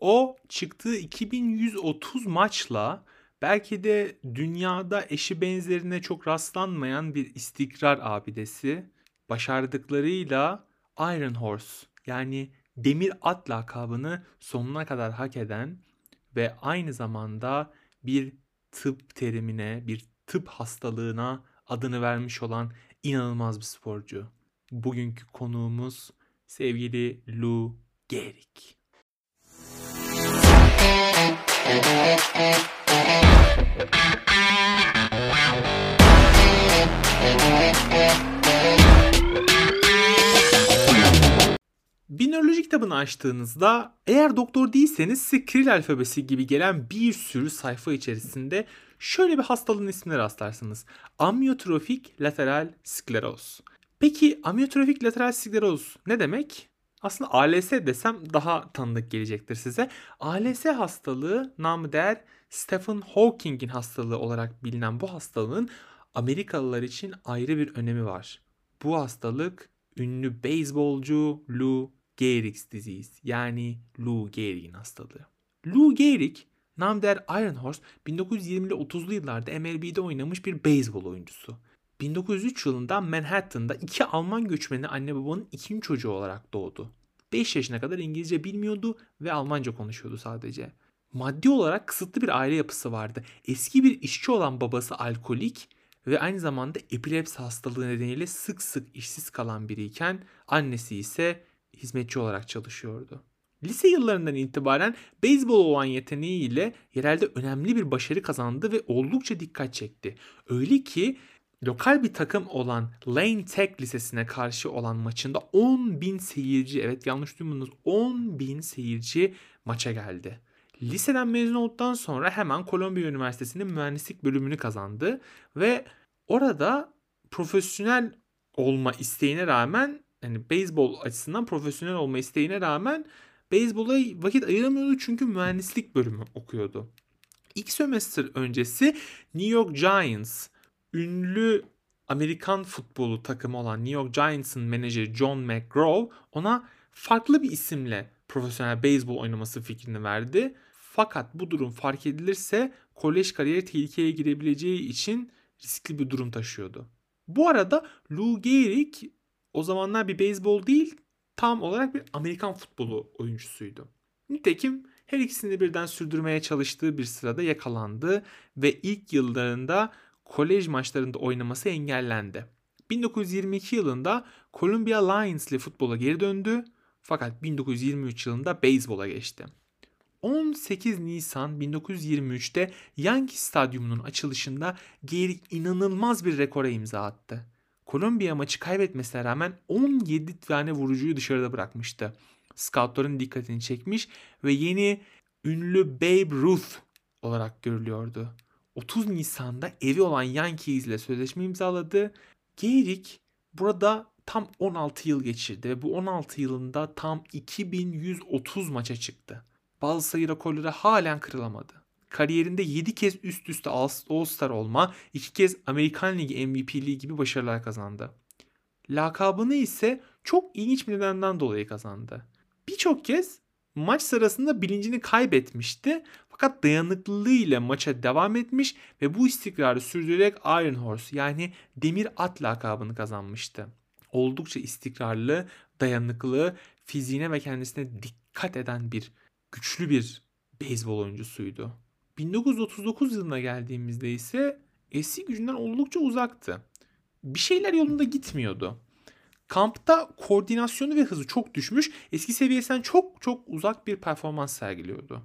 O çıktığı 2130 maçla belki de dünyada eşi benzerine çok rastlanmayan bir istikrar abidesi. Başardıklarıyla Iron Horse yani demir at lakabını sonuna kadar hak eden ve aynı zamanda bir tıp terimine, bir tıp hastalığına adını vermiş olan inanılmaz bir sporcu. Bugünkü konuğumuz sevgili Lou Gehrig. Bir nöroloji kitabını açtığınızda eğer doktor değilseniz size Kiril alfabesi gibi gelen bir sürü sayfa içerisinde şöyle bir hastalığın ismine rastlarsınız. Amyotrofik lateral skleroz. Peki amyotrofik lateral skleroz ne demek? Aslında ALS desem daha tanıdık gelecektir size. ALS hastalığı namı değer Stephen Hawking'in hastalığı olarak bilinen bu hastalığın Amerikalılar için ayrı bir önemi var. Bu hastalık ünlü beyzbolcu Lou Gehrig's disease yani Lou Gehrig'in hastalığı. Lou Gehrig Namder Iron Horse 1920'li 30'lu yıllarda MLB'de oynamış bir beyzbol oyuncusu. 1903 yılında Manhattan'da iki Alman göçmeni anne babanın ikinci çocuğu olarak doğdu. 5 yaşına kadar İngilizce bilmiyordu ve Almanca konuşuyordu sadece. Maddi olarak kısıtlı bir aile yapısı vardı. Eski bir işçi olan babası alkolik ve aynı zamanda epilepsi hastalığı nedeniyle sık sık işsiz kalan biriyken annesi ise hizmetçi olarak çalışıyordu. Lise yıllarından itibaren beyzbol olan yeteneğiyle yerelde önemli bir başarı kazandı ve oldukça dikkat çekti. Öyle ki lokal bir takım olan Lane Tech Lisesi'ne karşı olan maçında 10 bin seyirci, evet yanlış duymadınız 10 bin seyirci maça geldi. Liseden mezun olduktan sonra hemen Kolombiya Üniversitesi'nin mühendislik bölümünü kazandı ve orada profesyonel olma isteğine rağmen yani beyzbol açısından profesyonel olma isteğine rağmen beyzbola vakit ayıramıyordu çünkü mühendislik bölümü okuyordu. İlk sömestr öncesi New York Giants ünlü Amerikan futbolu takımı olan New York Giants'ın menajeri John McGraw ona farklı bir isimle profesyonel beyzbol oynaması fikrini verdi. Fakat bu durum fark edilirse kolej kariyeri tehlikeye girebileceği için riskli bir durum taşıyordu. Bu arada Lou Gehrig o zamanlar bir beyzbol değil tam olarak bir Amerikan futbolu oyuncusuydu. Nitekim her ikisini birden sürdürmeye çalıştığı bir sırada yakalandı ve ilk yıllarında kolej maçlarında oynaması engellendi. 1922 yılında Columbia Lions ile futbola geri döndü fakat 1923 yılında beyzbola geçti. 18 Nisan 1923'te Yankee Stadyumu'nun açılışında Gehrig inanılmaz bir rekora imza attı. Kolombiya maçı kaybetmesine rağmen 17 tane vurucuyu dışarıda bırakmıştı. Scoutların dikkatini çekmiş ve yeni ünlü Babe Ruth olarak görülüyordu. 30 Nisan'da evi olan Yankees ile sözleşme imzaladı. Gehrig burada tam 16 yıl geçirdi ve bu 16 yılında tam 2130 maça çıktı. Bazı sayı rekorları halen kırılamadı. Kariyerinde 7 kez üst üste All-Star olma, 2 kez Amerikan Ligi MVP'liği gibi başarılar kazandı. Lakabını ise çok ilginç bir nedenden dolayı kazandı. Birçok kez maç sırasında bilincini kaybetmişti fakat dayanıklılığıyla maça devam etmiş ve bu istikrarı sürdürerek Iron Horse yani demir at lakabını kazanmıştı. Oldukça istikrarlı, dayanıklı, fiziğine ve kendisine dikkat eden bir güçlü bir beyzbol oyuncusuydu. 1939 yılına geldiğimizde ise eski gücünden oldukça uzaktı. Bir şeyler yolunda gitmiyordu. Kampta koordinasyonu ve hızı çok düşmüş, eski seviyesinden çok çok uzak bir performans sergiliyordu.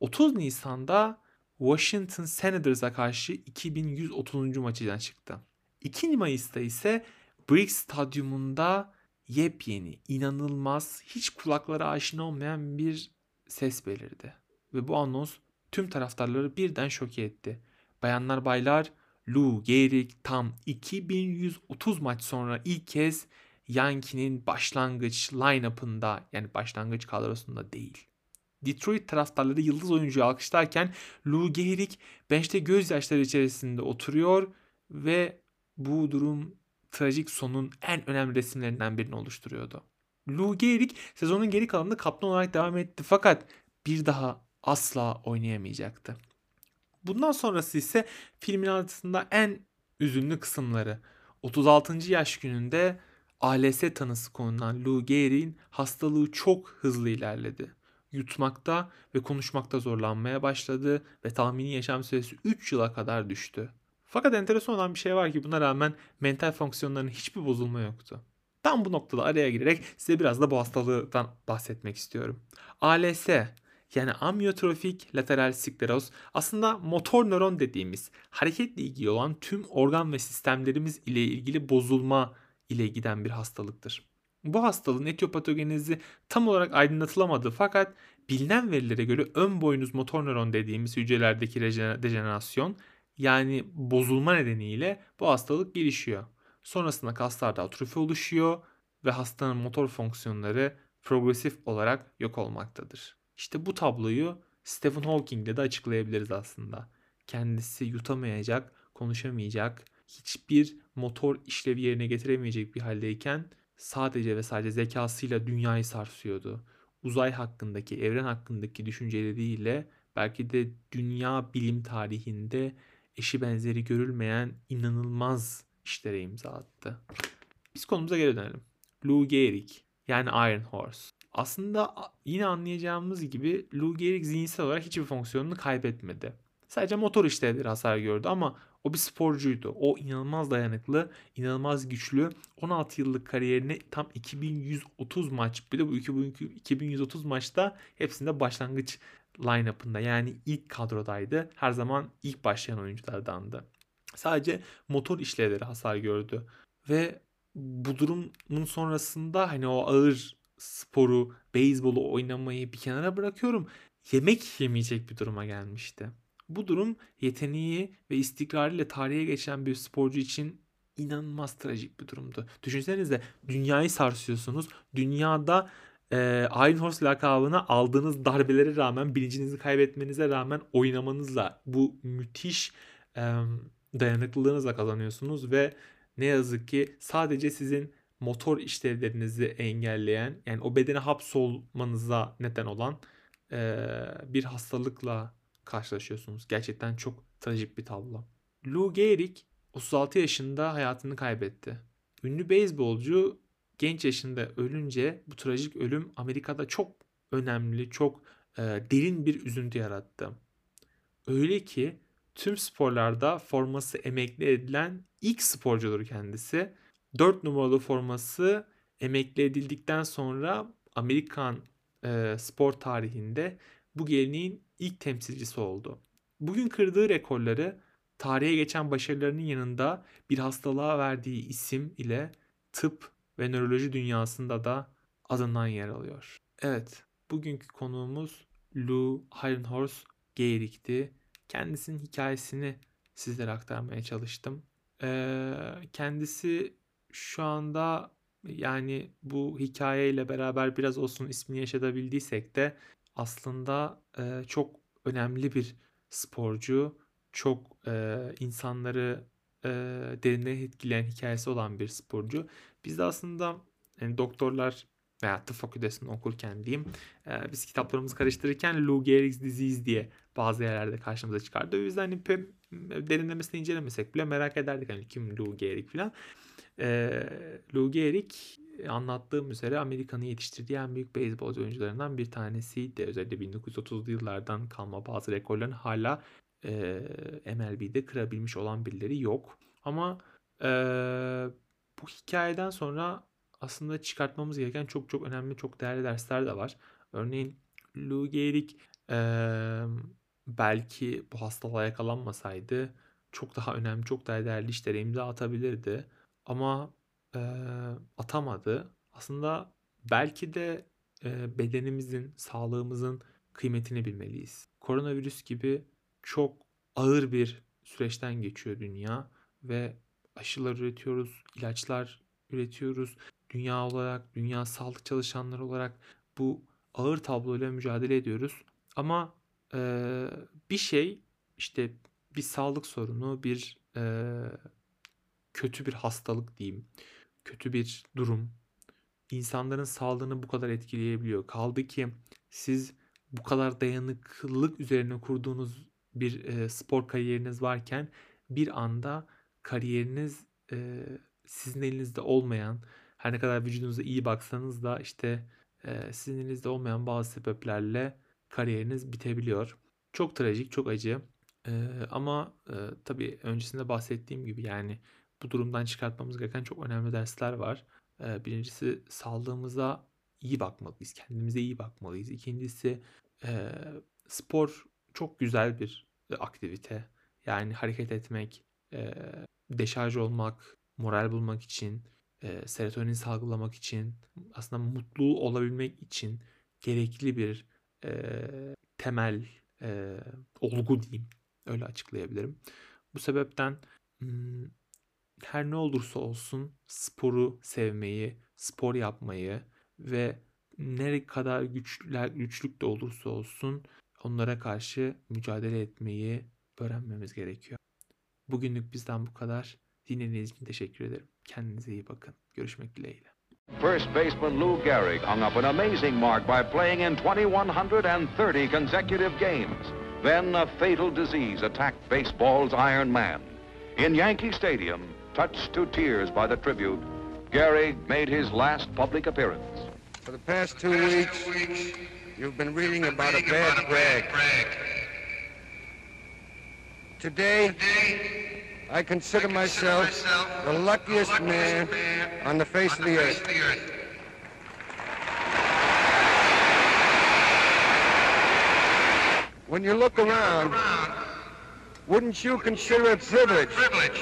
30 Nisan'da Washington Senators'a karşı 2130. maçından çıktı. 2 Mayıs'ta ise Briggs Stadyumunda yepyeni, inanılmaz, hiç kulaklara aşina olmayan bir ses belirdi. Ve bu anons tüm taraftarları birden şoke etti. Bayanlar baylar Lou Gehrig tam 2130 maç sonra ilk kez Yankee'nin başlangıç line-up'ında yani başlangıç kadrosunda değil. Detroit taraftarları yıldız oyuncuyu alkışlarken Lou Gehrig bench'te gözyaşları içerisinde oturuyor ve bu durum trajik sonun en önemli resimlerinden birini oluşturuyordu. Lou Gehrig sezonun geri kalanında kaptan olarak devam etti fakat bir daha asla oynayamayacaktı. Bundan sonrası ise filmin aslında en üzünlü kısımları. 36. yaş gününde ALS tanısı konulan Lou Gehrig'in hastalığı çok hızlı ilerledi. Yutmakta ve konuşmakta zorlanmaya başladı ve tahmini yaşam süresi 3 yıla kadar düştü. Fakat enteresan olan bir şey var ki buna rağmen mental fonksiyonlarının hiçbir bozulma yoktu. Tam bu noktada araya girerek size biraz da bu hastalıktan bahsetmek istiyorum. ALS yani amyotrofik lateral skleroz aslında motor nöron dediğimiz hareketle ilgili olan tüm organ ve sistemlerimiz ile ilgili bozulma ile giden bir hastalıktır. Bu hastalığın etiyopatogenezi tam olarak aydınlatılamadı fakat bilinen verilere göre ön boynuz motor nöron dediğimiz hücrelerdeki dejenerasyon yani bozulma nedeniyle bu hastalık gelişiyor. Sonrasında kaslarda atrofi oluşuyor ve hastanın motor fonksiyonları progresif olarak yok olmaktadır. İşte bu tabloyu Stephen Hawking ile de açıklayabiliriz aslında. Kendisi yutamayacak, konuşamayacak, hiçbir motor işlevi yerine getiremeyecek bir haldeyken sadece ve sadece zekasıyla dünyayı sarsıyordu. Uzay hakkındaki, evren hakkındaki düşünceleriyle belki de dünya bilim tarihinde eşi benzeri görülmeyen inanılmaz işlere imza attı. Biz konumuza geri dönelim. Lou Gehrig yani Iron Horse. Aslında yine anlayacağımız gibi Lou Gehrig zihinsel olarak hiçbir fonksiyonunu kaybetmedi. Sadece motor işlevleri hasar gördü ama o bir sporcuydu. O inanılmaz dayanıklı, inanılmaz güçlü. 16 yıllık kariyerini tam 2130 maç. Bir de bu 2130 maçta hepsinde başlangıç line-up'ında yani ilk kadrodaydı. Her zaman ilk başlayan oyunculardandı. Sadece motor işlevleri hasar gördü. Ve bu durumun sonrasında hani o ağır sporu, beyzbolu oynamayı bir kenara bırakıyorum. Yemek yemeyecek bir duruma gelmişti. Bu durum yeteneği ve istikrarıyla tarihe geçen bir sporcu için inanılmaz trajik bir durumdu. Düşünsenize dünyayı sarsıyorsunuz. Dünyada e, Iron Horse lakabını aldığınız darbelere rağmen bilincinizi kaybetmenize rağmen oynamanızla bu müthiş e, dayanıklılığınızla kazanıyorsunuz ve ne yazık ki sadece sizin motor işlevlerinizi engelleyen yani o bedene hapsolmanıza neden olan e, bir hastalıkla karşılaşıyorsunuz. Gerçekten çok trajik bir tablo. Lou Gehrig 36 yaşında hayatını kaybetti. Ünlü beyzbolcu genç yaşında ölünce bu trajik ölüm Amerika'da çok önemli, çok e, derin bir üzüntü yarattı. Öyle ki tüm sporlarda forması emekli edilen ilk sporcudur kendisi. 4 numaralı forması emekli edildikten sonra Amerikan e, spor tarihinde bu geleneğin ilk temsilcisi oldu. Bugün kırdığı rekorları tarihe geçen başarılarının yanında bir hastalığa verdiği isim ile tıp ve nöroloji dünyasında da adından yer alıyor. Evet, bugünkü konuğumuz Lou Ironhorse Gehrig'ti. Kendisinin hikayesini sizlere aktarmaya çalıştım. Ee, kendisi şu anda yani bu hikayeyle beraber biraz olsun ismini yaşatabildiysek de aslında e, çok önemli bir sporcu, çok e, insanları e, derinden etkileyen hikayesi olan bir sporcu. Biz de aslında yani doktorlar veya tıp fakültesinde okurken diyeyim e, biz kitaplarımızı karıştırırken Lou Gehrig's Disease diye bazı yerlerde karşımıza çıkardı. O yüzden hani derinlemesine incelemesek bile merak ederdik hani kim Lou Gehrig falan. E, Lou Gehrig anlattığım üzere Amerika'nın yetiştirdiği en büyük beyzbol oyuncularından bir tanesiydi. Özellikle 1930'lu yıllardan kalma bazı rekorların hala e, MLB'de kırabilmiş olan birileri yok. Ama e, bu hikayeden sonra aslında çıkartmamız gereken çok çok önemli, çok değerli dersler de var. Örneğin Lou Gehrig e, belki bu hastalığa yakalanmasaydı çok daha önemli, çok daha değerli işlere imza atabilirdi. Ama e, atamadı. Aslında belki de e, bedenimizin, sağlığımızın kıymetini bilmeliyiz. Koronavirüs gibi çok ağır bir süreçten geçiyor dünya ve aşılar üretiyoruz, ilaçlar üretiyoruz. Dünya olarak, dünya sağlık çalışanları olarak bu ağır tabloyla mücadele ediyoruz. Ama e, bir şey işte bir sağlık sorunu, bir e, kötü bir hastalık diyeyim, kötü bir durum insanların sağlığını bu kadar etkileyebiliyor. Kaldı ki siz bu kadar dayanıklılık üzerine kurduğunuz bir e, spor kariyeriniz varken bir anda kariyeriniz e, sizin elinizde olmayan her ne kadar vücudunuza iyi baksanız da işte e, sizin elinizde olmayan bazı sebeplerle kariyeriniz bitebiliyor. Çok trajik, çok acı. E, ama e, tabii öncesinde bahsettiğim gibi yani bu durumdan çıkartmamız gereken çok önemli dersler var. E, birincisi sağlığımıza iyi bakmalıyız, kendimize iyi bakmalıyız. İkincisi e, spor çok güzel bir aktivite. Yani hareket etmek, e, deşarj olmak, moral bulmak için, e, serotonin salgılamak için, aslında mutlu olabilmek için gerekli bir e, temel e, olgu diyeyim. Öyle açıklayabilirim. Bu sebepten hmm, her ne olursa olsun sporu sevmeyi, spor yapmayı ve ne kadar güçlüler, güçlük de olursa olsun onlara karşı mücadele etmeyi öğrenmemiz gerekiyor. Bugünlük bizden bu kadar. Dinlediğiniz için teşekkür ederim. Kendinize iyi bakın. Görüşmek dileğiyle. First baseman Lou Gehrig hung up an amazing mark by playing in 2,130 consecutive games. Then a fatal disease attacked baseball's Iron Man. In Yankee Stadium, touched to tears by the tribute, Gary made his last public appearance. For the past two weeks, you've been reading about a bad brag. Today, I consider myself the luckiest man on the face of the earth. When you look around, wouldn't you consider it privilege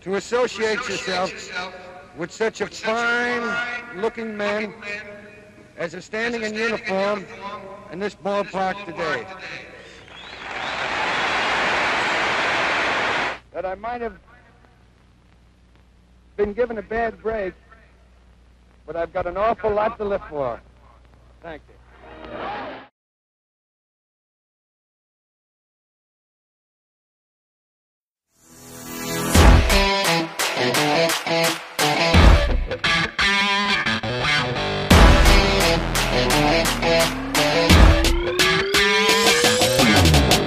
to associate yourself with such a fine-looking man as is standing in uniform in this ballpark today? That I might have been given a bad break, but I've got an awful lot to live for. Thank you.